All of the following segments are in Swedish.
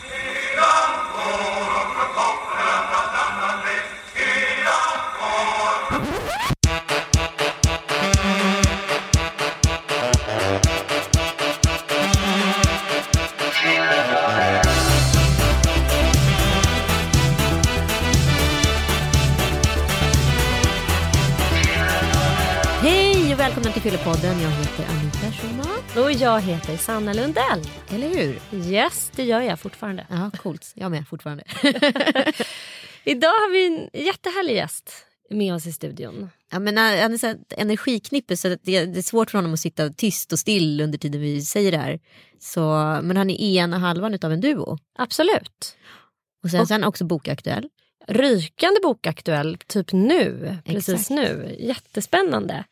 Yeah. Och jag heter Sanna Lundell. Eller hur? Yes, det gör jag fortfarande. Ja, coolt. Jag med fortfarande. Idag har vi en jättehärlig gäst med oss i studion. Ja, men han är så energiknippe så det, är svårt för honom att sitta tyst och still under tiden vi säger det här. Så, men han är ena halvan av en duo. Absolut. Och sen, sen också bokaktuell. Rykande bokaktuell, typ nu. Precis Exakt. nu. Jättespännande.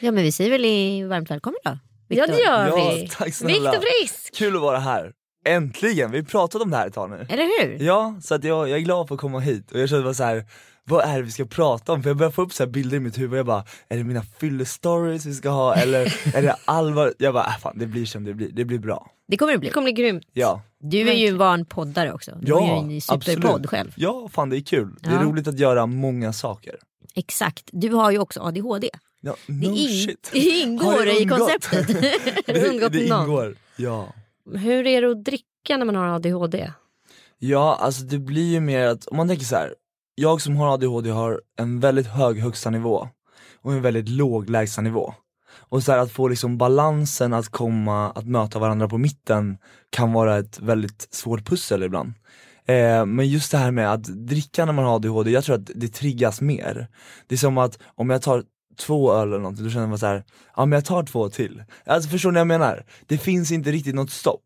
Ja men vi säger väl i varmt välkommen då. Ja, det gör Ja, vi. tack snälla. Viktor Frisk. Kul att vara här. Äntligen! Vi pratade om det här ett tag nu. Eller hur? Ja, så att jag, jag är glad för att komma hit och jag kände bara så här. vad är det vi ska prata om? För jag börjar få upp så här bilder i mitt huvud, jag bara, är det mina fyllestories vi ska ha eller är det allvar? Jag bara, äh, fan det blir som det blir, det blir bra. Det kommer det bli. Det kommer bli grymt. Ja, Du är ju en van poddare också. Du ja har ju en superpodd absolut. själv. Ja, fan det är kul. Det är Ja. roligt att göra många saker. Exakt. Du har ju också ADHD. Ja, Det, no in, det ingår Har det i konceptet. Det, undgått det ingår, ja. Hur är det att dricka när man har ADHD? Ja, alltså det blir ju mer att, om man tänker så här. jag som har ADHD har en väldigt hög högsta nivå och en väldigt låg lägsta nivå. Och så här, att få liksom balansen att komma, att möta varandra på mitten kan vara ett väldigt svårt pussel ibland. Eh, men just det här med att dricka när man har ADHD, jag tror att det triggas mer. Det är som att om jag tar två öl eller någonting, då känner man så här, ja men jag tar två till. Alltså förstår ni vad jag menar? Det finns inte riktigt något stopp.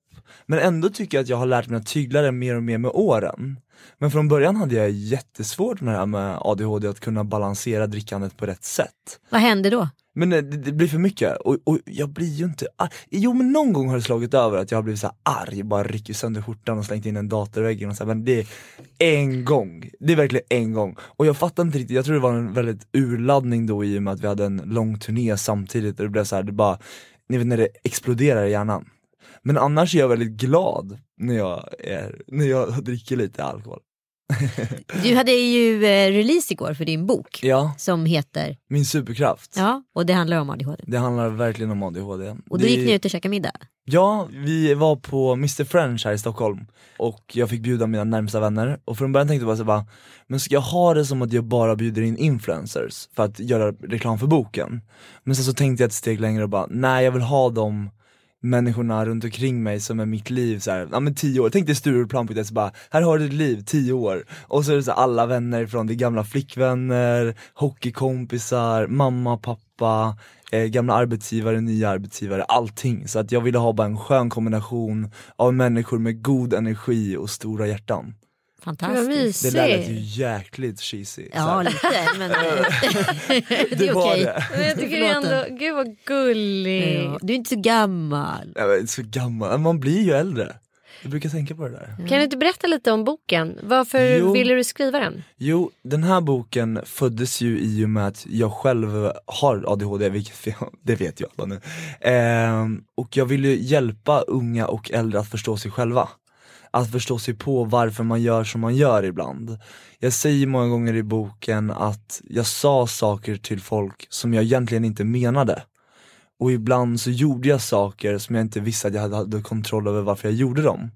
Men ändå tycker jag att jag har lärt mig att tygla det mer och mer med åren. Men från början hade jag jättesvårt med det här med ADHD, att kunna balansera drickandet på rätt sätt. Vad händer då? Men eh, det, det blir för mycket, och, och jag blir ju inte arg. Jo men någon gång har det slagit över att jag har blivit så här arg, bara rycker sönder skjortan och slängt in en dator i väggen och så här, men det är en gång, det är verkligen en gång. Och jag fattar inte riktigt, jag tror det var en väldigt urladdning då i och med att vi hade en lång turné samtidigt och det blev så här, det bara, ni vet när det exploderar i hjärnan. Men annars är jag väldigt glad när jag, är, när jag dricker lite alkohol. Du hade ju eh, release igår för din bok Ja, som heter, min superkraft. ja och det handlar om ADHD. Det handlar verkligen om ADHD. Och då Det- gick ni ut och käkade middag. Ja, vi var på Mr French här i Stockholm och jag fick bjuda mina närmsta vänner och från början tänkte jag bara så bara, men ska jag ha det som att jag bara bjuder in influencers för att göra reklam för boken? Men sen så tänkte jag ett steg längre och bara, nej jag vill ha de människorna runt omkring mig som är mitt liv så här, ja men tio år, tänk dig Stureplan.se bara, här har du ditt liv, tio år. Och så är det så här, alla vänner från det gamla flickvänner, hockeykompisar, mamma, pappa, eh, gamla arbetsgivare, nya arbetsgivare, allting. Så att jag ville ha bara en skön kombination av människor med god energi och stora hjärtan. Fantastiskt. Det där lät ju jäkligt cheesy. Ja lite men det det är var okej. det. Men jag tycker det ändå, gud vad gullig. Ja, du är inte så gammal. Jag är så gammal, man blir ju äldre. Jag brukar tänka på det där. Kan du inte berätta lite om boken? Varför Jo. ville du skriva den? Jo, den här boken föddes ju i och med att jag själv har ADHD, vilket jag- det vet jag alla nu. Ehm, och jag ville hjälpa unga och äldre att förstå sig själva. Att förstå sig på varför man gör som man gör ibland. Jag säger många gånger i boken att jag sa saker till folk som jag egentligen inte menade. Och ibland så gjorde jag saker som jag inte visste att jag hade, kontroll över varför jag gjorde dem.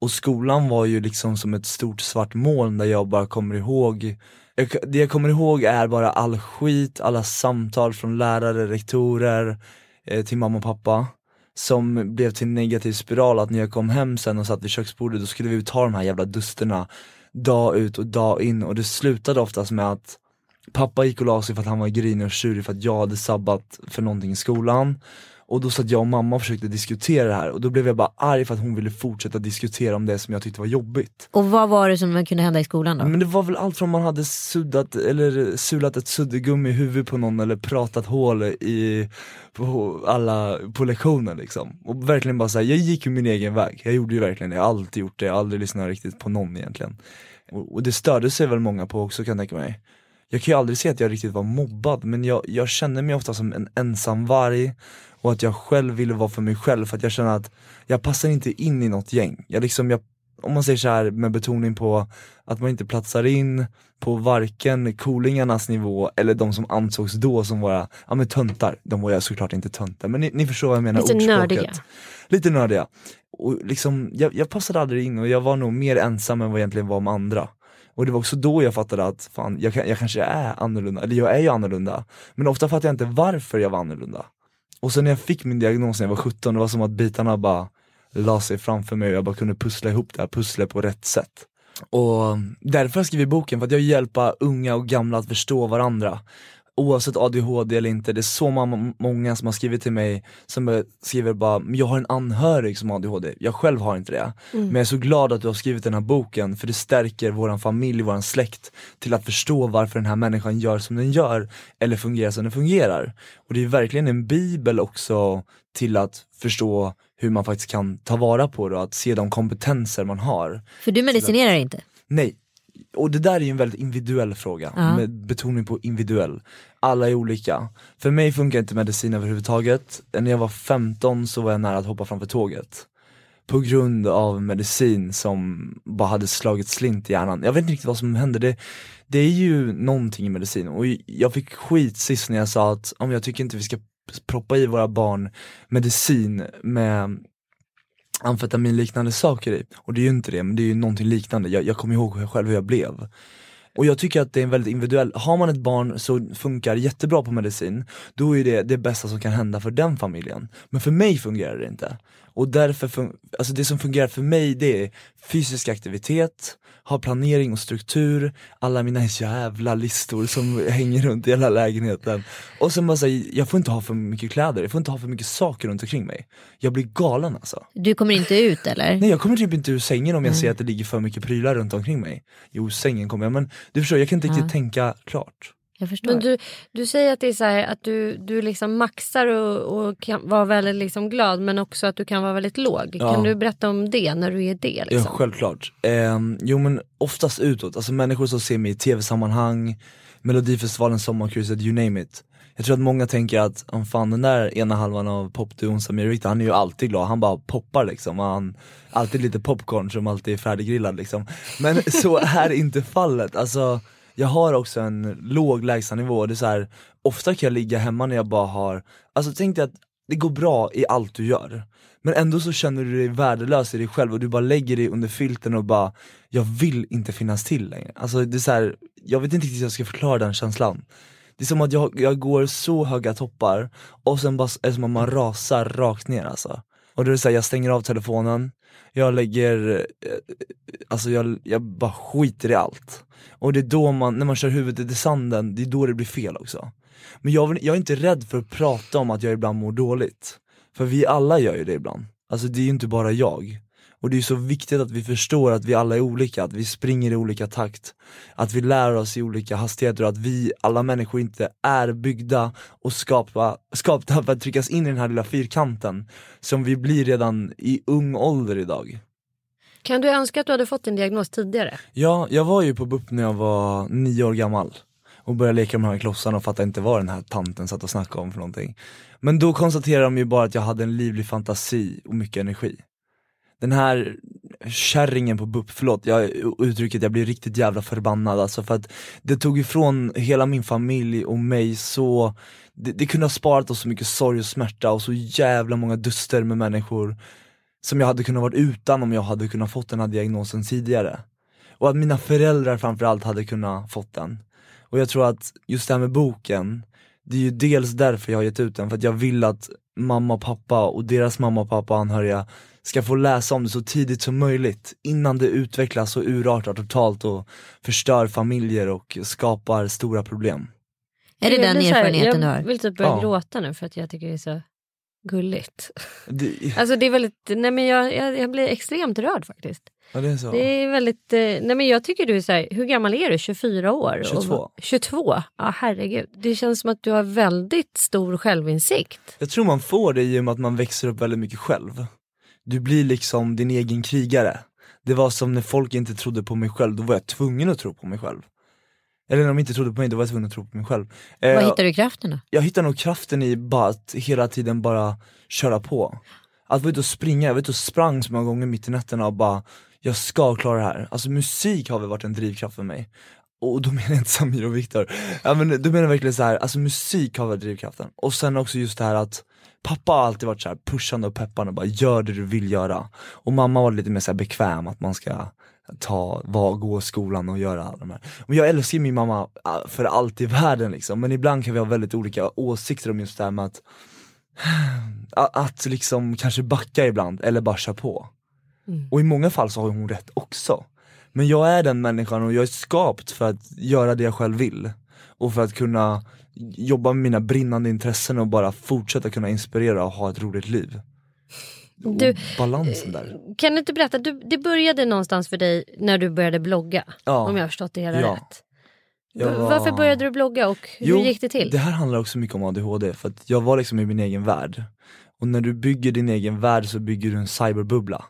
Och skolan var ju liksom som ett stort svart moln där jag bara kommer ihåg jag, Det jag kommer ihåg är bara all skit, alla samtal från lärare, rektorer, eh, till mamma och pappa som blev till en negativ spiral att när jag kom hem sen och satt vid köksbordet då skulle vi ta de här jävla dusterna Dag ut och dag in. Och det slutade oftast med att Pappa gick och la sig för att han var grinig och tjurig för att jag hade sabbat för någonting i skolan. Och då satt jag och mamma och försökte diskutera det här och då blev jag bara arg för att hon ville fortsätta diskutera om det som jag tyckte var jobbigt Och vad var det som kunde hända i skolan då? Men det var väl allt från man hade suddat eller sulat ett suddgummi i huvudet på någon eller pratat hål i, på alla, på lektionen liksom. Och verkligen bara såhär, jag gick ju min egen väg, jag gjorde ju verkligen det, jag har alltid gjort det, jag har aldrig lyssnat riktigt på någon egentligen. Och, och det störde sig väl många på också kan jag tänka mig. Jag kan ju aldrig säga att jag riktigt var mobbad men jag, jag kände mig ofta som en ensam varg och att jag själv ville vara för mig själv för att jag känner att jag passar inte in i något gäng. Jag, liksom, jag om man säger så här med betoning på att man inte platsar in på varken coolingarnas nivå eller de som ansågs då som våra, ja men töntar, de var jag såklart inte töntar men ni, ni förstår vad jag menar, Lite ordspråket. nördiga. Lite nördiga. Och liksom, jag, jag passade aldrig in och jag var nog mer ensam än vad jag egentligen var med andra. Och det var också då jag fattade att fan, jag, jag kanske är annorlunda, eller jag är ju annorlunda. Men ofta fattade jag inte varför jag var annorlunda. Och sen när jag fick min diagnos när jag var 17, det var som att bitarna bara la sig framför mig och jag bara kunde pussla ihop det här pusslet på rätt sätt. Och därför har jag skrivit boken, för att jag vill hjälpa unga och gamla att förstå varandra. Oavsett ADHD eller inte, det är så många, som har skrivit till mig som skriver bara, "Men jag har en anhörig som har ADHD, jag själv har inte det. Men jag är så glad att du har skrivit den här boken, för det stärker våran familj, våran släkt till att förstå varför den här människan gör som den gör, eller fungerar som den fungerar. Och det är verkligen en bibel också till att förstå hur man faktiskt kan ta vara på det och att se de kompetenser man har. För du medicinerar inte? Nej. Och det där är ju en väldigt individuell fråga, Ja. med betoning på individuell. Alla är olika. För mig funkar inte medicin överhuvudtaget. När jag var 15 så var jag nära att hoppa framför tåget. På grund av medicin som bara hade slagit slint i hjärnan. Jag vet inte riktigt vad som hände, det, det är ju någonting i medicin. Och jag fick skit sist när jag sa att om jag tycker inte vi ska proppa i våra barn medicin med amfetaminliknande saker i. Och det är ju inte det, men det är ju någonting liknande. Jag, jag kommer ihåg själv hur jag blev. Och jag tycker att det är en väldigt individuell, har man ett barn som funkar jättebra på medicin, då är det det bästa som kan hända för den familjen. Men för mig fungerar det inte. Och därför, fun- alltså det som fungerar för mig det är fysisk aktivitet, ha planering och struktur, alla mina jävla listor som hänger runt i hela lägenheten. Och sen bara säga, jag får inte ha för mycket kläder, jag får inte ha för mycket saker runt omkring mig. Jag blir galen alltså. Du kommer inte ut eller? Nej jag kommer typ inte ur sängen om jag ser att det ligger för mycket prylar runt omkring mig. Jo sängen kommer jag, men du förstår jag kan inte riktigt Ja. tänka klart. Jag förstår. Men du, du säger att det är så här, att du, du liksom maxar och, och kan vara väldigt liksom glad men också att du kan vara väldigt låg. Ja. Kan du berätta om det när du är det? Ja Liksom? självklart. Ehm, jo men oftast utåt, alltså människor som ser mig i tv-sammanhang, Melodifestivalen, Sommarkrysset, you name it. Jag tror att många tänker att, om fan den där ena halvan av popduon Samir Rikta, han är ju alltid glad, han bara poppar liksom. Han, alltid lite popcorn som alltid är färdiggrillad liksom. Men så är inte fallet, alltså jag har också en låg lägstanivå, det är så här, ofta kan jag ligga hemma när jag bara har, alltså tänk dig att det går bra i allt du gör. Men ändå så känner du dig värdelös i dig själv och du bara lägger dig under filten och bara, jag vill inte finnas till längre. Alltså det är så här, jag vet inte riktigt hur jag ska förklara den känslan. Det är som att jag, jag går så höga toppar och sen bara är det som att man rasar rakt ner alltså. Och då är det såhär, jag stänger av telefonen, jag lägger, eh, alltså jag, jag bara skiter i allt. Och det är då man, när man kör huvudet i sanden, det är då det blir fel också. Men jag, jag är inte rädd för att prata om att jag ibland mår dåligt. För vi alla gör ju det ibland. Alltså det är ju inte bara jag. Och det är så viktigt att vi förstår att vi alla är olika, att vi springer i olika takt. Att vi lär oss i olika hastigheter och att vi, alla människor inte är byggda och skapta, skapta för att tryckas in i den här lilla fyrkanten. Som vi blir redan i ung ålder idag. Kan du önska att du hade fått din diagnos tidigare? Ja, jag var ju på BUP när jag var nio år gammal och började leka med de här klossarna och fattade inte vad den här tanten satt och snackade om för någonting. Men då konstaterade de ju bara att jag hade en livlig fantasi och mycket energi. Den här kärringen på BUP, förlåt jag, uttrycket, jag blir riktigt jävla förbannad alltså för att det tog ifrån hela min familj och mig så, det, det kunde ha sparat oss så mycket sorg och smärta och så jävla många duster med människor som jag hade kunnat varit utan om jag hade kunnat fått den här diagnosen tidigare. Och att mina föräldrar framförallt hade kunnat fått den. Och jag tror att just det här med boken, det är ju dels därför jag har gett ut den, för att jag vill att mamma och pappa och deras mamma och pappa och anhöriga ska få läsa om det så tidigt som möjligt, innan det utvecklas och urartar totalt och förstör familjer och skapar stora problem. Är det Jag den erfarenheten du Jag har? vill typ börja Ja. gråta nu för att jag tycker det är så gulligt. Det, Alltså det är väldigt, nej men jag, jag, jag blir extremt rörd faktiskt. ja, det är så. Det är väldigt, eh, nej men jag tycker du är så här, hur gammal är du? 24 år? 22. Och, 22? Ja herregud. Det känns som att du har väldigt stor självinsikt. Jag tror man får det i och med att man växer upp väldigt mycket själv. Du blir liksom din egen krigare. Det var som när folk inte trodde på mig själv, då var jag tvungen att tro på mig själv. Eller när de inte trodde på mig, då var jag tvungen att tro på mig själv. Eh, Var hittar du kraften då? Jag hittar nog kraften i bara att hela tiden bara köra på. Att vara ute och springa, jag var ute och sprang så många gånger mitt i nätterna och bara jag ska klara det här. Alltså musik har väl varit en drivkraft för mig. Och då menar jag inte Samir och Viktor, ja, men då menar jag verkligen så här, alltså musik har varit drivkraften. Och sen också just det här att Pappa har alltid varit så här pushande och peppande och bara gör det du vill göra. Och mamma var lite mer så bekväm att man ska ta, var, gå skolan och göra alla de här. Och jag älskar min mamma äh, för allt i världen liksom, men ibland kan vi ha väldigt olika åsikter om just det här med att att liksom kanske backa ibland eller bara köra på. Mm. Och i många fall så har hon rätt också. Men jag är den människan och jag är skapt för att göra det jag själv vill. Och för att kunna jobba med mina brinnande intressen och bara fortsätta kunna inspirera och ha ett roligt liv. Du, balansen där. Kan du inte berätta, du, det började någonstans för dig när du började blogga? Ja. Om jag har förstått det hela ja. rätt. Var... Varför började du blogga och hur jo, gick det till? Det här handlar också mycket om ADHD för att jag var liksom i min egen värld. Och när du bygger din egen värld så bygger du en cyberbubbla.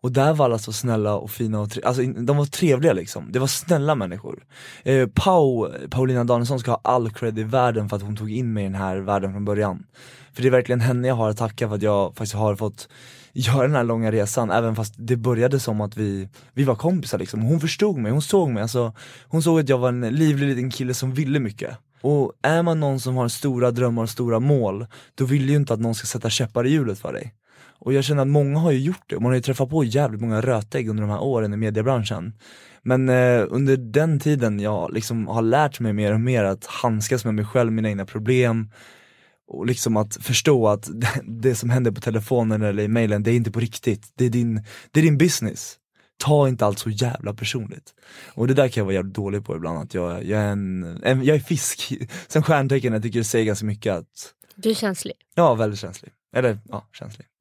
Och där var alla så snälla och fina och alltså de var trevliga liksom, det var snälla människor. Eh, Pau, Paulina Danielsson ska ha all cred i världen för att hon tog in mig i den här världen från början. För det är verkligen henne jag har att tacka för att jag faktiskt har fått göra den här långa resan, även fast det började som att vi, vi var kompisar liksom. Hon förstod mig, hon såg mig, alltså, hon såg att jag var en livlig liten kille som ville mycket. Och är man någon som har stora drömmar och stora mål, då vill du ju inte att någon ska sätta käppar i hjulet för dig. Och jag känner att många har ju gjort det, man har ju träffat på jävligt många rötägg under de här åren i mediebranschen. Men eh, under den tiden jag liksom har lärt mig mer och mer att handskas med mig själv, mina egna problem, och liksom att förstå att det som händer på telefonen eller i mailen, det är inte på riktigt. Det är din, det är din business. Ta inte allt så jävla personligt. Och det där kan jag vara jävligt dålig på ibland, att jag, jag, är, en, en jag är fisk. Sen stjärntecken, jag tycker det säger ganska mycket att Du är känslig? Ja, väldigt känslig. Eller ja, känslig.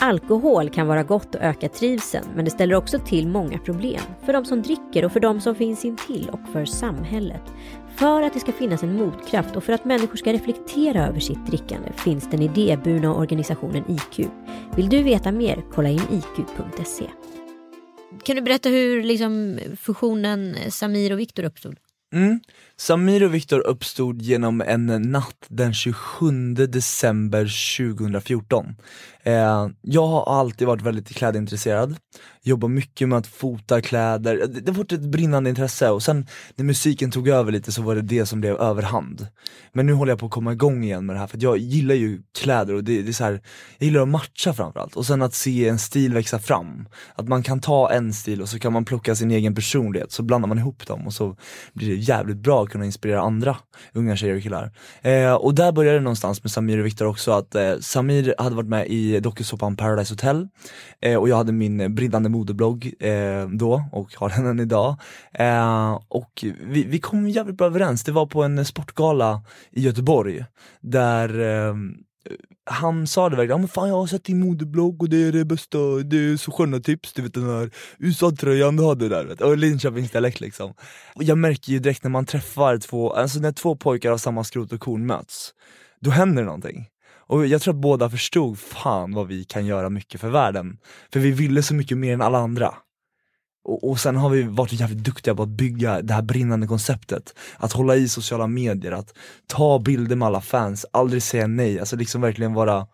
Alkohol kan vara gott och öka trivseln men det ställer också till många problem. För de som dricker och för de som finns intill och för samhället. För att det ska finnas en motkraft och för att människor ska reflektera över sitt drickande finns den idéburna organisationen IQ. Vill du veta mer? Kolla in iq.se. Kan du berätta hur liksom, fusionen Samir och Viktor uppstod? Mm. Samir och Viktor uppstod genom en natt den 27 december 2014. Eh, jag har alltid varit väldigt klädintresserad, jobbar mycket med att fota kläder, eh, det, det har varit ett brinnande intresse och sen när musiken tog över lite så var det det som blev överhand. Men nu håller jag på att komma igång igen med det här för jag gillar ju kläder och det, det är så här, jag gillar att matcha framförallt och sen att se en stil växa fram. Att man kan ta en stil och så kan man plocka sin egen personlighet, så blandar man ihop dem och så blir det jävligt bra att kunna inspirera andra unga tjejer och killar. Eh, och där började det någonstans med Samir och Viktor också, att eh, Samir hade varit med i dokusåpan Paradise Hotel eh, och jag hade min brinnande modeblogg eh, då och har den än idag. Eh, och vi, vi kom jävligt bra överens, det var på en sportgala i Göteborg där eh, han sa det verkligen, ja men fan jag har sett din modeblogg och det är det bästa, det är så sköna tips, du vet den här USA-tröjan du hade där vet, och Linköpingsdialekt liksom. Och jag märker ju direkt när man träffar två, alltså när två pojkar av samma skrot och korn möts, då händer någonting. Och jag tror att båda förstod fan vad vi kan göra mycket för världen. För vi ville så mycket mer än alla andra. Och, och sen har vi varit jävligt duktiga på att bygga det här brinnande konceptet. Att hålla i sociala medier, att ta bilder med alla fans, aldrig säga nej, alltså liksom verkligen vara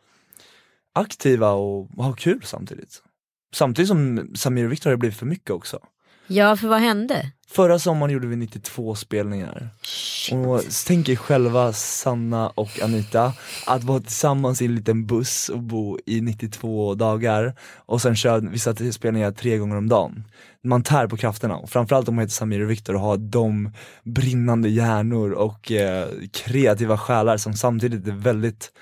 aktiva och ha kul samtidigt. Samtidigt som Samir och Viktor har blivit för mycket också. Ja, för vad hände? Förra sommaren gjorde vi 92 spelningar. Shit. Och tänk er själva Sanna och Anita, att vara tillsammans i en liten buss och bo i 92 dagar och sen köra vissa spelningar tre gånger om dagen. Man tär på krafterna, och framförallt om man heter Samir och Viktor och har de brinnande hjärnor och eh, kreativa själar som samtidigt är väldigt,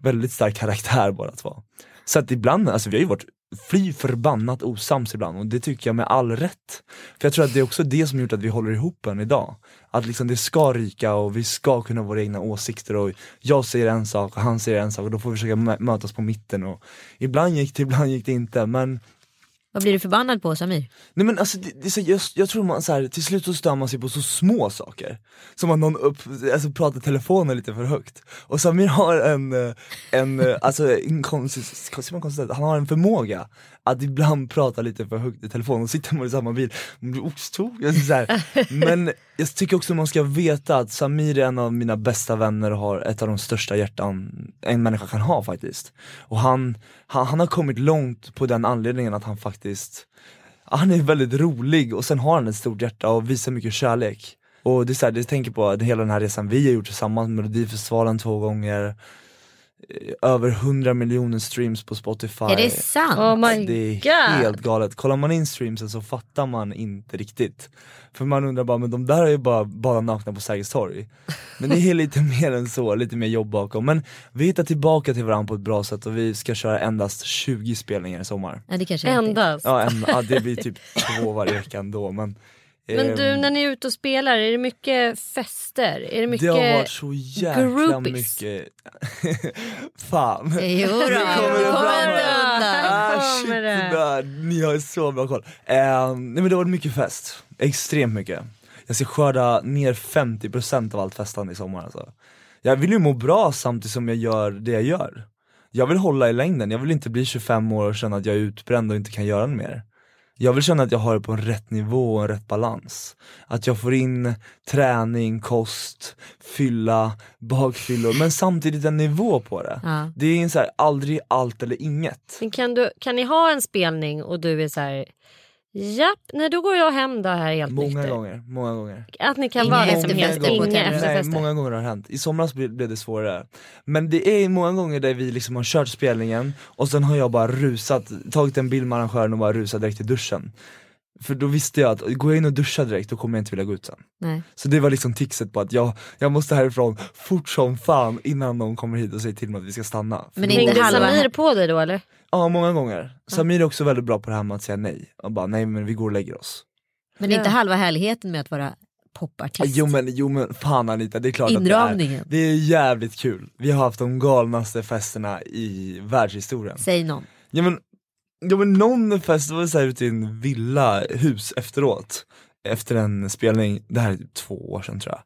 väldigt stark karaktär båda två. Så att ibland, alltså vi har ju varit fly förbannat osams ibland och det tycker jag med all rätt. För jag tror att det är också det som gjort att vi håller ihop än idag. Att liksom det ska ryka och vi ska kunna ha våra egna åsikter och jag säger en sak och han säger en sak och då får vi försöka mötas på mitten och ibland gick det, ibland gick det inte men vad blir du förbannad på Samir? Nej men alltså, det, det så, jag, jag tror man så här, till slut så stör man sig på så små saker. Som att någon upp, alltså, pratar telefonen lite för högt. Och Samir har en, eh, en eh, alltså, en konstigt, han har en förmåga att ibland prata lite för högt i telefon och sitter man i samma bil, man blir oxtog. Men jag tycker också man ska veta att Samir är en av mina bästa vänner och har ett av de största hjärtan en människa kan ha faktiskt. Och han, han, han har kommit långt på den anledningen att han faktiskt han är väldigt rolig och sen har han ett stort hjärta och visar mycket kärlek. Och det är så här, jag tänker på hela den här resan vi har gjort tillsammans, Melodifestivalen två gånger, över 100 miljoner streams på Spotify. Är det sant? Oh my det är God. helt galet. Kollar man in streamsen så fattar man inte riktigt. För man undrar bara, men de där är ju bara, bara nakna på Sergels torg. Men det är lite mer än så, lite mer jobb bakom. Men vi hittar tillbaka till varandra på ett bra sätt och vi ska köra endast 20 spelningar i sommar. Ja, det kanske Endast? Ja, en, ja det blir typ två varje vecka ändå men Men du ehm, när ni är ute och spelar, är det mycket fester? Är det mycket det har varit så jäkla groupies? mycket Fan Jo då, Nu kommer det fram. Ah, kommer shit, det. Ni har så bra koll. Ehm, nej men det har varit mycket fest, extremt mycket. Jag ska skörda ner 50% av allt festande i sommar alltså. Jag vill ju må bra samtidigt som jag gör det jag gör. Jag vill hålla i längden, jag vill inte bli 25 år och känna att jag är utbränd och inte kan göra mer. Jag vill känna att jag har det på en rätt nivå och en rätt balans. Att jag får in träning, kost, fylla, bakfyllor men samtidigt en nivå på det. Ja. Det är en så här, aldrig allt eller inget. Men kan, du, kan ni ha en spelning och du är så här, japp, nej då går jag hem då här helt Många nykter. gånger, många gånger. Att ni kan Inga vara liksom efterfester helt på inga hotellrum. Nej, efterfester. många gånger har det hänt. I somras blev blev det svårare. Men det är många gånger där vi liksom har kört spelningen och sen har jag bara rusat, tagit en bild med arrangören och bara rusat direkt i duschen. För då visste jag att går jag in och duschar direkt då kommer jag inte vilja gå ut sen. Nej. Så det var liksom tipset på att jag, jag måste härifrån fort som fan innan någon kommer hit och säger till mig att vi ska stanna. För Men inte Hängde halva- Samir på dig då eller? Ja många gånger. Samir är också väldigt bra på det här med att säga nej. Och bara nej men vi går och lägger oss. Men Ja. inte halva härligheten med att vara popartist. Jo men, jo men fan Anita, det är klart att det är. Inramningen. Det är jävligt kul. Vi har haft de galnaste festerna i världshistorien. Säg någon. Ja men, ja, men någon fest det var så här ute i en villa, hus efteråt. Efter en spelning, det här är typ två år sedan tror jag.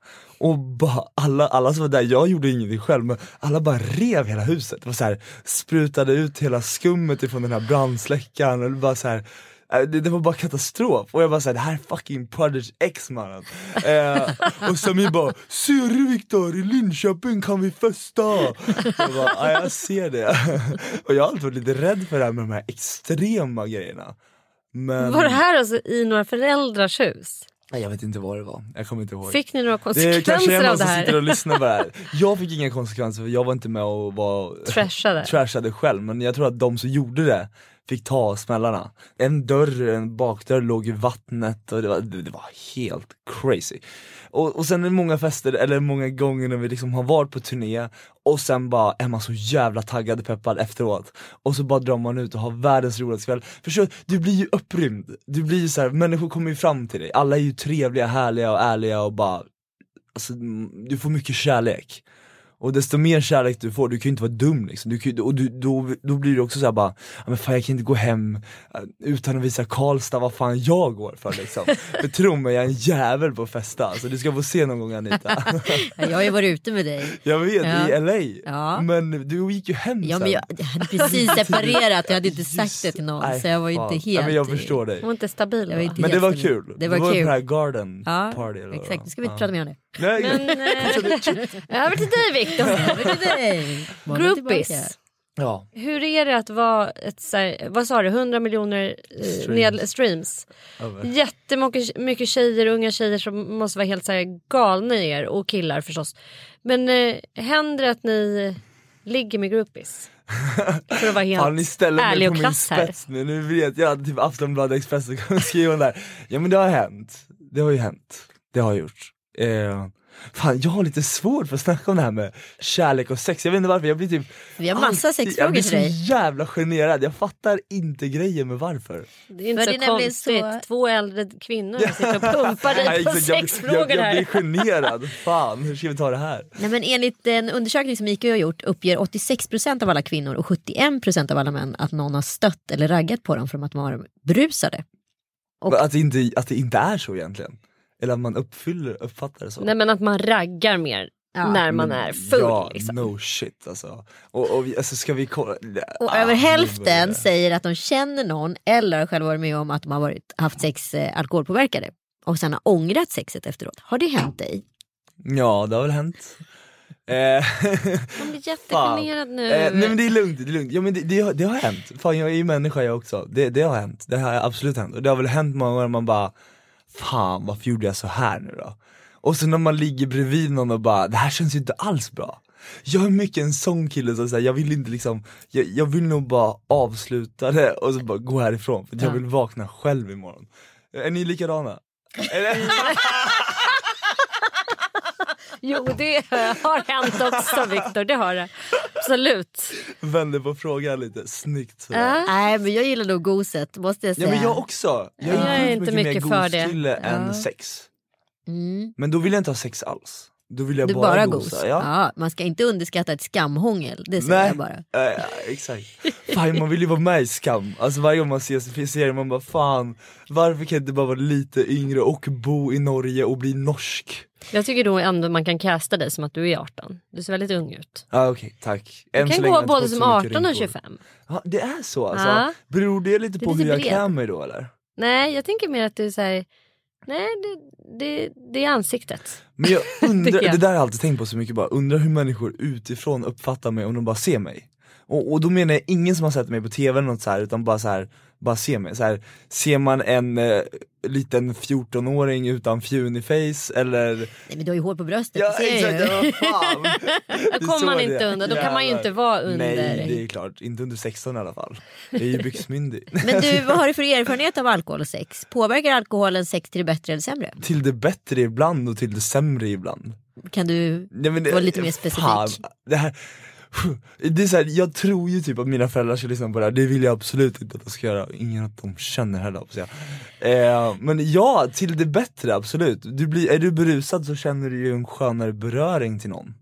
Och bara alla, alla som var där, jag gjorde ingenting själv men alla bara rev hela huset. Det var så här, sprutade ut hela skummet ifrån den här brandsläckaren och bara så här det, det var bara katastrof och jag bara såhär, det här är fucking Prodigy X mannen. Eh, och Samir bara, ser du Viktor, i Linköping kan vi festa! Jag bara, ja jag ser det. och jag har alltid varit lite rädd för det här med de här extrema grejerna. Men, Var det här alltså i några föräldrars hus? Jag vet inte vad det var, jag kommer inte ihåg. Fick ni några det är kanske är konsekvenser av det som sitter och här? lyssnar på det här. Jag fick inga konsekvenser för jag var inte med och var Trashade? trashade själv men jag tror att de som gjorde det fick ta smällarna. En dörr, en bakdörr låg i vattnet och det var, det, var helt crazy. Och, och sen är det många fester, eller många gånger när vi liksom har varit på turné och sen bara är man så jävla taggad och peppad efteråt och så bara drar man ut och har världens roligaste kväll. Förstår du? Du blir ju upprymd, du blir ju så här, människor kommer ju fram till dig, alla är ju trevliga, härliga och ärliga och bara Alltså, du får mycket kärlek. Och desto mer kärlek du får, du kan ju inte vara dum liksom. du kan, och du, då, då blir det också så här bara, men fan jag kan inte gå hem eh, utan att visa Karlstad vad fan jag går för liksom. för tro mig, jag är en jävel på att festa, så du ska få se någon gång Anita. Ja, Jag har ju varit ute med dig. jag vet, Ja. i LA. Ja. Men du gick ju hem Ja, sen. men jag, jag hade precis separerat, jag hade inte sagt det till någon Nej, så jag var ju inte Nej, helt... men jag förstår dig. Hon var inte stabil Jag var va? inte Men det var kul, Det var på det kul. här garden Ja, party eller exakt, nu ska vi Ja. inte prata mer om det. Nej, Men eh, över till dig Viktor. Över till dig. Tillbaka. Groupies. ja. Hur är det att vara ett så här, vad sa du, 100 miljoner eh, Streams. ned, streams? över. Jättemycket mycket tjejer, unga tjejer som måste vara helt så här galna i er och killar förstås. Men eh, händer det att ni ligger med groupies? För att vara helt Fan ni ställer ärlig mig och på min klass här. spets nu, nu vet jag att typ Aftonbladet Expressen kommer skriva där Ja men det har hänt, det har ju hänt, det har gjort eh, Fan jag har lite svårt för att snacka om det här med kärlek och sex, jag vet inte varför, jag blir typ Vi har massa alltid- Jag sexfrågor blir till så dig. jävla generad, jag fattar inte grejen med varför Det är inte För så det är nämligen konstigt. så- Två äldre kvinnor som sitter och pumpar dig Nej, på exakt, jag, jag, sexfrågor jag här. blir generad, fan hur ska vi ta det här? Nej, men enligt en undersökning som IQ har gjort uppger 86% av alla kvinnor och 71% av alla män att någon har stött eller raggat på dem för att de var brusade. Och- Att, det inte, att det inte är så egentligen? Eller att man uppfyller, uppfattar det så? Nej men att man raggar mer. Ja. när man är full. Ja, liksom. no shit alltså. Och, och vi, alltså ska vi kolla? Och Ah, över hälften säger att de känner någon eller har själva varit med om att de har varit, haft sex eh, alkoholpåverkade och sen har ångrat sexet efteråt. Har det hänt dig? Ja det har väl hänt. Eh, Man blir jättegenerad nu. Eh, nej men det är lugnt, det är lugnt. Ja men det, det, har, det har hänt. Fan jag är ju människa jag också. Det, det har hänt, det har absolut hänt. Och det har väl hänt många gånger man bara, fan varför gjorde jag så här nu då? Och sen när man ligger bredvid någon och bara, det här känns ju inte alls bra. Jag är mycket en sån kille som säger jag vill inte liksom, jag, jag vill nog bara avsluta det och så bara gå härifrån för jag Ja. vill vakna själv imorgon. Är ni likadana? Jo det har hänt också Viktor, det har det. Absolut. Vänder på frågan lite, snyggt sådär. Ja. Nej men jag gillar nog goset måste jag Ja säga. men jag också, jag är, Jag är inte mycket, mycket för det. goskille Ja. än sex. Mm. Men då vill jag inte ha sex alls. Då vill jag Du bara, bara gosa. gos. Ja. Ja, man ska inte underskatta ett skamhångel. Det säger Nej, jag bara. eh, exakt. Fan man vill ju vara med i Skam. Alltså varje gång man ser serien man bara fan, varför kan jag inte bara vara lite yngre och bo i Norge och bli norsk? Jag tycker då ändå man kan casta dig som att du är 18. Du ser väldigt ung ut. Ja ah, okej, tack. Du Än så kan gå både som fått så mycket 18 och rynkor. 25. Ja, det är så alltså? Ja. Beror det lite Det på lite hur jag bred. klär mig då eller? Nej jag tänker mer att du säger Nej det, det, det är ansiktet. Men jag undrar, jag. det där har jag alltid tänkt på så mycket bara, undrar hur människor utifrån uppfattar mig om de bara ser mig. Och, och då menar jag ingen som har sett mig på tv eller något så här, utan bara så här, bara ser mig. Så här, ser man en eh, liten 14-åring utan fjunig face eller Nej men du har ju hår på bröstet. Ja det ser exakt, jag ju. ja. Det är kommer man det inte är. under, då kan man ju inte vara under. Nej det är klart, inte under 16 i alla fall. Jag är ju byxmyndig. Men du, vad har du för erfarenhet av alkohol och sex? Påverkar alkoholen sex till det bättre eller sämre? till det bättre ibland och till det sämre ibland. Kan du Nej, det, Var lite mer specifik. Fan, det här, det är så här, jag tror ju typ att mina föräldrar ska lyssna på det här, det vill jag absolut inte att de ska göra, ingen att de känner heller hoppas jag. Eh, men ja, till det bättre absolut. Du blir, är du berusad så känner du ju en skönare beröring till någon.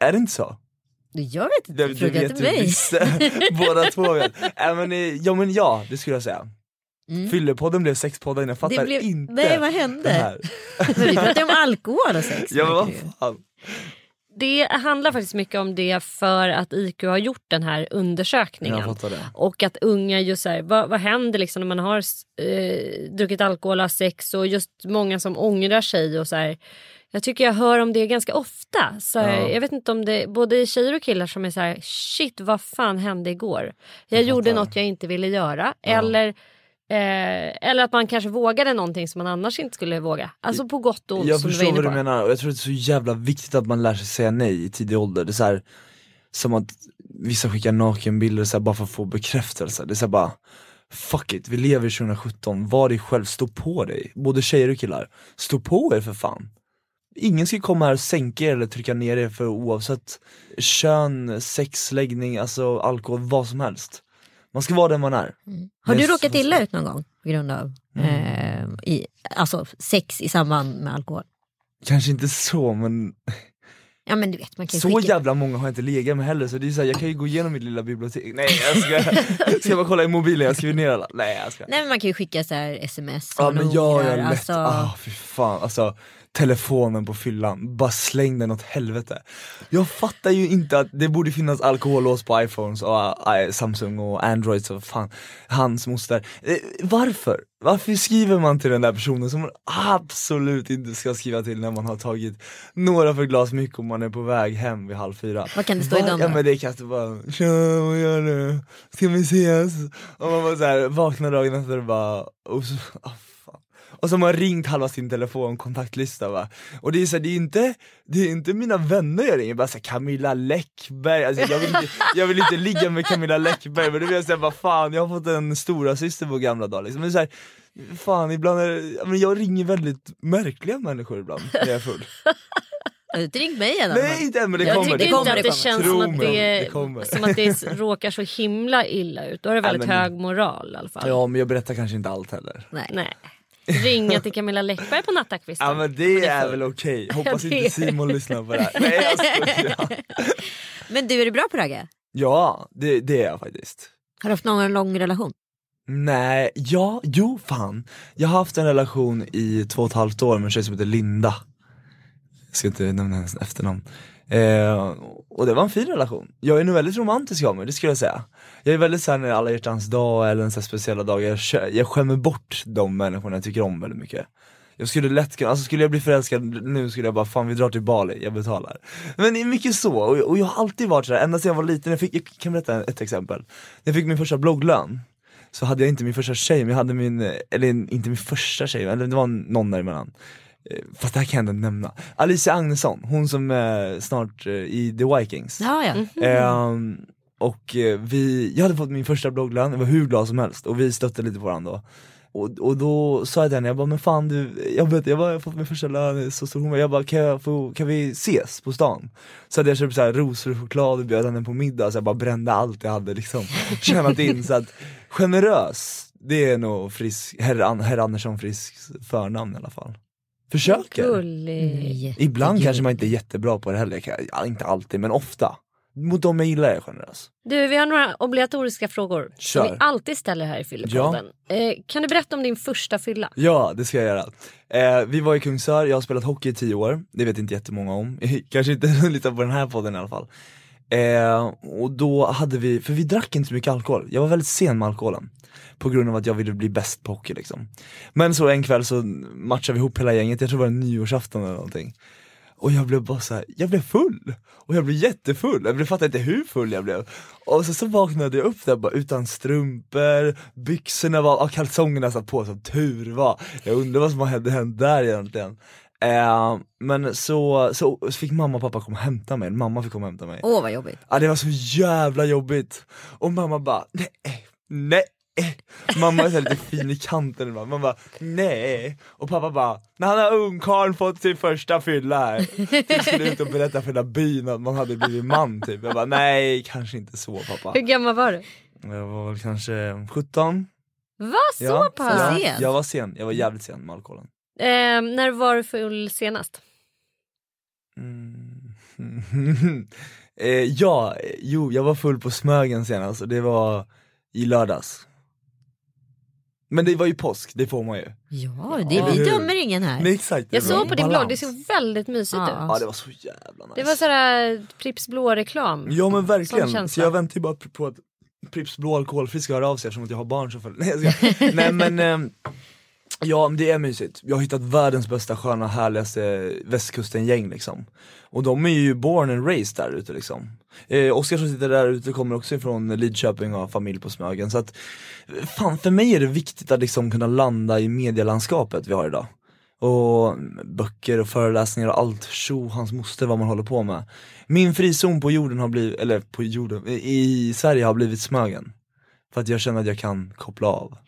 Är det inte så? Jag vet inte, Det, fråga inte mig. båda två vet. Äh, men, eh, ja men ja, det skulle jag säga. Mm. Fyllepodden blev sexpodden, jag fattar blev, inte nej vad hände? vi pratade om alkohol och sex. Ja vad fan. Det handlar faktiskt mycket om det för att IQ har gjort den här undersökningen. Jag. Och att unga just här, vad, vad händer liksom när man har eh, druckit alkohol och har sex och just många som ångrar sig och så här. Jag tycker jag hör om det ganska ofta. Så Ja. Jag vet inte om det både tjejer och killar som är så här shit vad fan hände igår. Jag, gjorde fattar. något jag inte ville göra. Eller Eh, eller att man kanske vågade någonting som man annars inte skulle våga. Alltså på gott och ont Jag som du förstår inne vad du menar och jag tror det är så jävla viktigt att man lär sig säga nej i tidig ålder. Det är så här, som att vissa skickar nakenbilder så här, bara för att få bekräftelse. Det är så här, bara Fuck it, vi lever 2017, var dig själv, stå på dig. Både tjejer och killar. Stå på er för fan. Ingen ska komma här och sänka er eller trycka ner er för oavsett kön, sex, läggning, alltså alkohol, vad som helst. Man ska vara den man är. Har du råkat illa ut någon gång på grund av eh, i, alltså sex i samband med alkohol? Kanske inte så men Ja men du vet man kan Så skicka... jävla många har jag inte legat med heller så det är så här, jag kan ju gå igenom mitt lilla bibliotek, nej jag ska, ska jag bara kolla i mobilen, jag skriver ner alla, nej jag ska Nej men man kan ju skicka så här sms Ja men jag är lätt, alltså, ah fy fan alltså telefonen på fyllan, bara släng den åt helvete. Jag fattar ju inte att det borde finnas alkohollås på iPhones och äh, Samsung och Androids och fan, hans moster. Eh, varför? Varför skriver man till den där personen som man absolut inte ska skriva till när man har tagit några för glas mycket och man är på väg hem vid halv fyra? Vad kan det stå i Va- dem Ja då? men det kan inte vara, tja vad gör du? Ska vi ses? Och man bara såhär, vaknar dagen efter och bara, så. Och så har ringt halva sin telefon, kontaktlista va. Och det är så det är inte, det är inte mina vänner jag ringer, bara såhär Camilla Läckberg, alltså, jag, vill inte, jag vill inte ligga med Camilla Läckberg men då vill jag säga vad fan, jag har fått en stora syster på gamla dagar liksom. Men så här, fan ibland är men jag ringer väldigt märkliga människor ibland när jag är full. Har du inte ringt mig än? Nej inte än men det Jag kommer, tycker det inte att det känns Tro som att det, det som att det råkar så himla illa ut. Då har du väldigt men- hög moral i alla fall. Ja men jag berättar kanske inte allt heller. Nej. Nej. Ringa till Camilla Läckberg på nattakvisten. Ja men det är väl okej, hoppas Ja, det inte Simon lyssnar på det här. Nej jag skojar. Men du är du bra på ragga? Ja, det, det är jag faktiskt. Har du haft någon lång relation? Nej, ja, jo fan. Jag har haft en relation i två och ett halvt år med en tjej som heter Linda. jag ska inte nämna hennes efternamn. Eh, och det var en fin relation. Jag är nog väldigt romantisk av mig, det skulle jag säga. Jag är väldigt såhär när alla hjärtans dag eller en sån här speciella dag, jag, jag skämmer bort de människorna jag tycker om väldigt mycket. Jag skulle lätt kunna, alltså skulle jag bli förälskad nu skulle jag bara fan vi drar till Bali, jag betalar. Men det är mycket så, och, och jag har alltid varit sådär, ända sedan jag var liten, jag, fick, jag kan berätta ett exempel. När jag fick min första blogglön, så hade jag inte min första tjej, men jag hade min, eh, eller inte min första tjej, eller det var någon däremellan. Eh, Fast det här kan jag inte nämna. Alicia Agnesson, hon som är snart eh, i The Vikings. Ja, ja. Ehm, och eh, vi, jag hade fått min första blogglön, jag var hur glad som helst och vi stötte lite på varandra då. Och, och då sa jag till henne, jag bara men fan du, jag, vet, jag, bara, jag har fått min första lön, så stor hon jag bara kan, jag få, kan vi ses på stan? Så hade jag köpt så här rosor och choklad och bjöd henne på middag så jag bara brände allt jag hade liksom tjänat in så att generös, det är nog frisk, herr, herr Andersson Frisks förnamn i alla fall. Försöker. Gullig. Ibland kanske man inte är jättebra på det heller, ja, inte alltid men ofta. Mot de jag gillar är jag generös. Du, vi har några obligatoriska frågor som Kör. vi alltid ställer här i Fyllepodden. Eh, kan du berätta om din första fylla? Ja, det ska jag göra. Eh, vi var i Kungsör, jag har spelat hockey i tio år, det vet inte jättemånga om, kanske inte lyssnar på den här podden i alla fall. Eh, och då hade vi, för vi drack inte så mycket alkohol, jag var väldigt sen med alkoholen. På grund av att jag ville bli bäst på hockey liksom. Men så en kväll så matchade vi ihop hela gänget, jag tror det var en nyårsafton eller någonting. Och jag blev bara så här, jag blev full! Och jag blev jättefull, jag blev- fattade inte hur full jag blev. Och så, så vaknade jag upp där bara utan strumpor, byxorna var, och kalsongerna satt på som tur var. Jag undrar vad som hade hänt där egentligen. Eh, men så, så, så fick mamma och pappa komma och hämta mig, mamma fick komma och hämta mig. Åh vad jobbigt. Ja det var så jävla jobbigt. Och mamma bara, nej, nej. Mamma är så lite fin i kanten ibland, man bara nej. Och pappa bara, när han har ungkarln fått sin första fylla här. Typ skulle ut och berätta för hela byn att man hade blivit man typ. Jag bara nej, kanske inte så pappa. Hur gammal var du? Jag var väl kanske 17. Va, så ja, pass? ja, Sen? jag var sen, jag var jävligt sen med alkoholen. Eh, när var du full senast? Mm. eh, ja, eh, jo jag var full på Smögen senast och det var i lördags. Men det var ju påsk, det får man ju. Ja, det, Ja, vi dömer ingen här. Men exakt, Jag såg på din blogg, det såg väldigt mysigt Ja. ut. Ja det var så jävla nice. Det var sådär Pripps blå-reklam. Ja men verkligen, så jag väntar ju bara på att Pripps blå alkoholfri ska höra av sig eftersom att jag har barn som följer. Nej, jag ska. Nej men ehm, Ja men det är mysigt, jag har hittat världens bästa sköna härligaste västkusten-gäng liksom. Och de är ju born and raised där ute liksom. Eh, Oskar som sitter där ute kommer också ifrån Lidköping och har familj på Smögen. Så att Fan för mig är det viktigt att liksom kunna landa i medielandskapet vi har idag. Och böcker och föreläsningar och allt, tjo hans moster vad man håller på med. Min frizon på jorden har blivit, eller på jorden, i Sverige har blivit Smögen. För att jag känner att jag kan koppla av.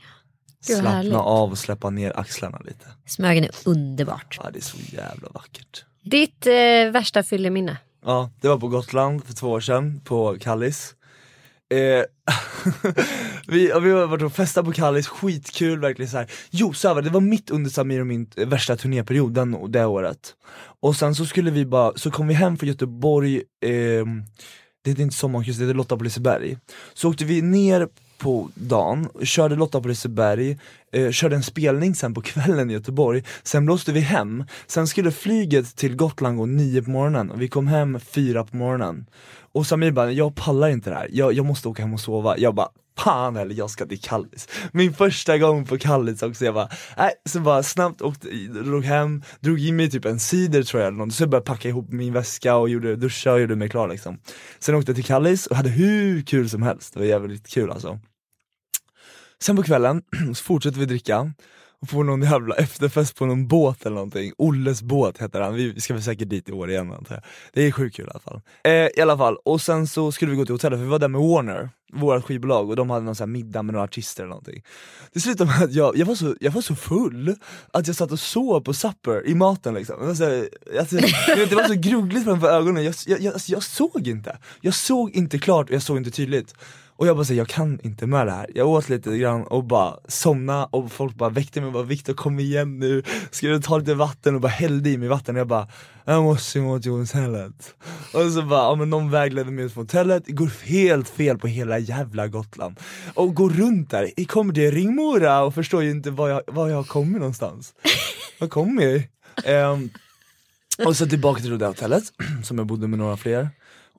Gud, Slappna härligt. av och släppa ner axlarna lite Smögen är underbart. Ja det är så jävla vackert Ditt eh, värsta fylleminne? Ja, det var på Gotland för två år sedan, på Kallis eh, vi, vi har varit och festat på Kallis, skitkul verkligen så här. Jo Söva, det var mitt under Samir och min eh, värsta turnéperiod den, det året Och sen så skulle vi bara, så kom vi hem från Göteborg, ehm, det heter inte Sommarkryss, det heter Lotta på Liseberg Så åkte vi ner på dagen, körde Lotta på Liseberg, eh, körde en spelning sen på kvällen i Göteborg, sen blåste vi hem, sen skulle flyget till Gotland gå nio på morgonen och vi kom hem fyra på morgonen. Och Samir bara, jag pallar inte det här, jag, jag måste åka hem och sova, jag bara Fan eller jag ska till Kallis. Min första gång på Kallis också, jag bara, nej, så bara snabbt åkte, drog hem, drog i mig typ en cider tror jag eller något, så jag började packa ihop min väska och gjorde, duscha och gjorde mig klar liksom. Sen åkte jag till Kallis och hade hur kul som helst, det var jävligt kul alltså. Sen på kvällen så fortsätter vi dricka och får någon jävla efterfest på någon båt eller någonting, Olles båt heter han, vi ska väl säkert dit i år igen antar jag. Det är sjukt kul i alla fall. Eh, I alla fall, och sen så skulle vi gå till hotellet för vi var där med Warner, vårt skivbolag och de hade någon sån middag med några artister eller någonting. Det slutade med att jag, jag, var så, jag var så full att jag satt och sov på supper i maten liksom. Det var, så alltså, vet, det var så grugligt framför ögonen, jag, jag, jag, alltså, jag såg inte. Jag såg inte klart och jag såg inte tydligt. Och jag bara säger jag kan inte med det här. Jag åt lite grann och bara somna och folk bara väckte mig och bara Viktor kom igen nu, ska du ta lite vatten? Och bara hällde i mig vatten och jag bara jag måste gå till hotellet. Och så bara, ja men någon vägledde mig ut från hotellet, det går helt fel på hela jävla Gotland. Och går runt där, jag kommer till Ringmora och förstår ju inte var jag, var jag har kommit någonstans. Var kommer jag? Um, ehm, Och så tillbaka till det hotellet, som jag bodde med några fler.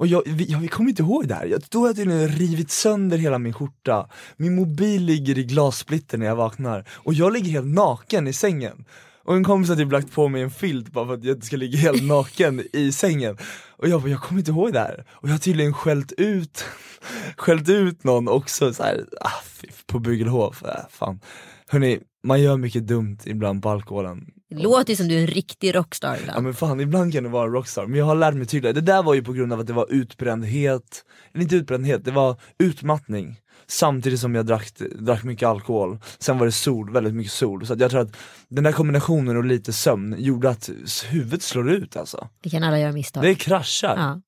Och jag, vi, jag, kommer inte ihåg det här, jag, då har jag tydligen rivit sönder hela min skjorta, min mobil ligger i glassplitter när jag vaknar, och jag ligger helt naken i sängen. Och en kompis har typ lagt på mig en filt bara för att jag inte ska ligga helt naken i sängen. Och jag bara, jag kommer inte ihåg det här. Och jag har tydligen skällt ut, skällt ut någon också så här, ah, på Bugelhof, äh, fan. Hörni, man gör mycket dumt ibland på alkoholen. Det låter som du är en riktig rockstar Ja ibland. men fan, ibland kan det vara en rockstar, men jag har lärt mig tydligare. Det där var ju på grund av att det var utbrändhet, eller inte utbrändhet, det var utmattning. Samtidigt som jag drack, drack mycket alkohol, sen var det sol, väldigt mycket sol. Så att jag tror att den där kombinationen och lite sömn gjorde att huvudet slår ut alltså. Det kan alla göra misstag. Det kraschar. Ja,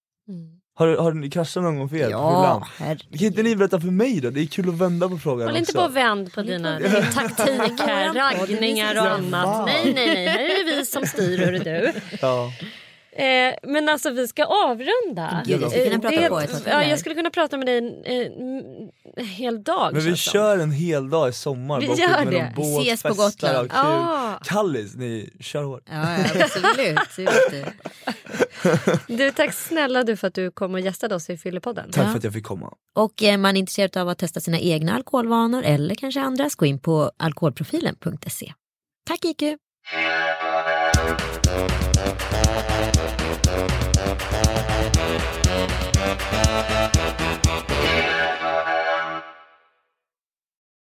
Har, har ni kraschat någon gång för er? ja herregud. Kan inte ni berätta för mig då? Det är kul att vända på frågan Håll inte på och vänd på dina din taktik här, raggningar och annat. Nej, nej, nej, här är det vi som styr hörru du. Ja. Eh, men alltså vi ska avrunda. Gud, jag skulle kunna Eh, prata det- på ett tag till ja, här. Jag skulle kunna prata med dig en, en, en hel dag. Men vi kör en hel dag i sommar, Vi gör det. båt, Ses på Gotland. Ah. Kallis, ni kör hårt. Ja, ja, absolut. absolut. Du, tack snälla du för att du kom och gästade oss i Fyllepodden. Tack Ja. för att jag fick komma. Och är man intresserad av att testa sina egna alkoholvanor eller kanske andras, gå in på alkoholprofilen.se. Tack IQ!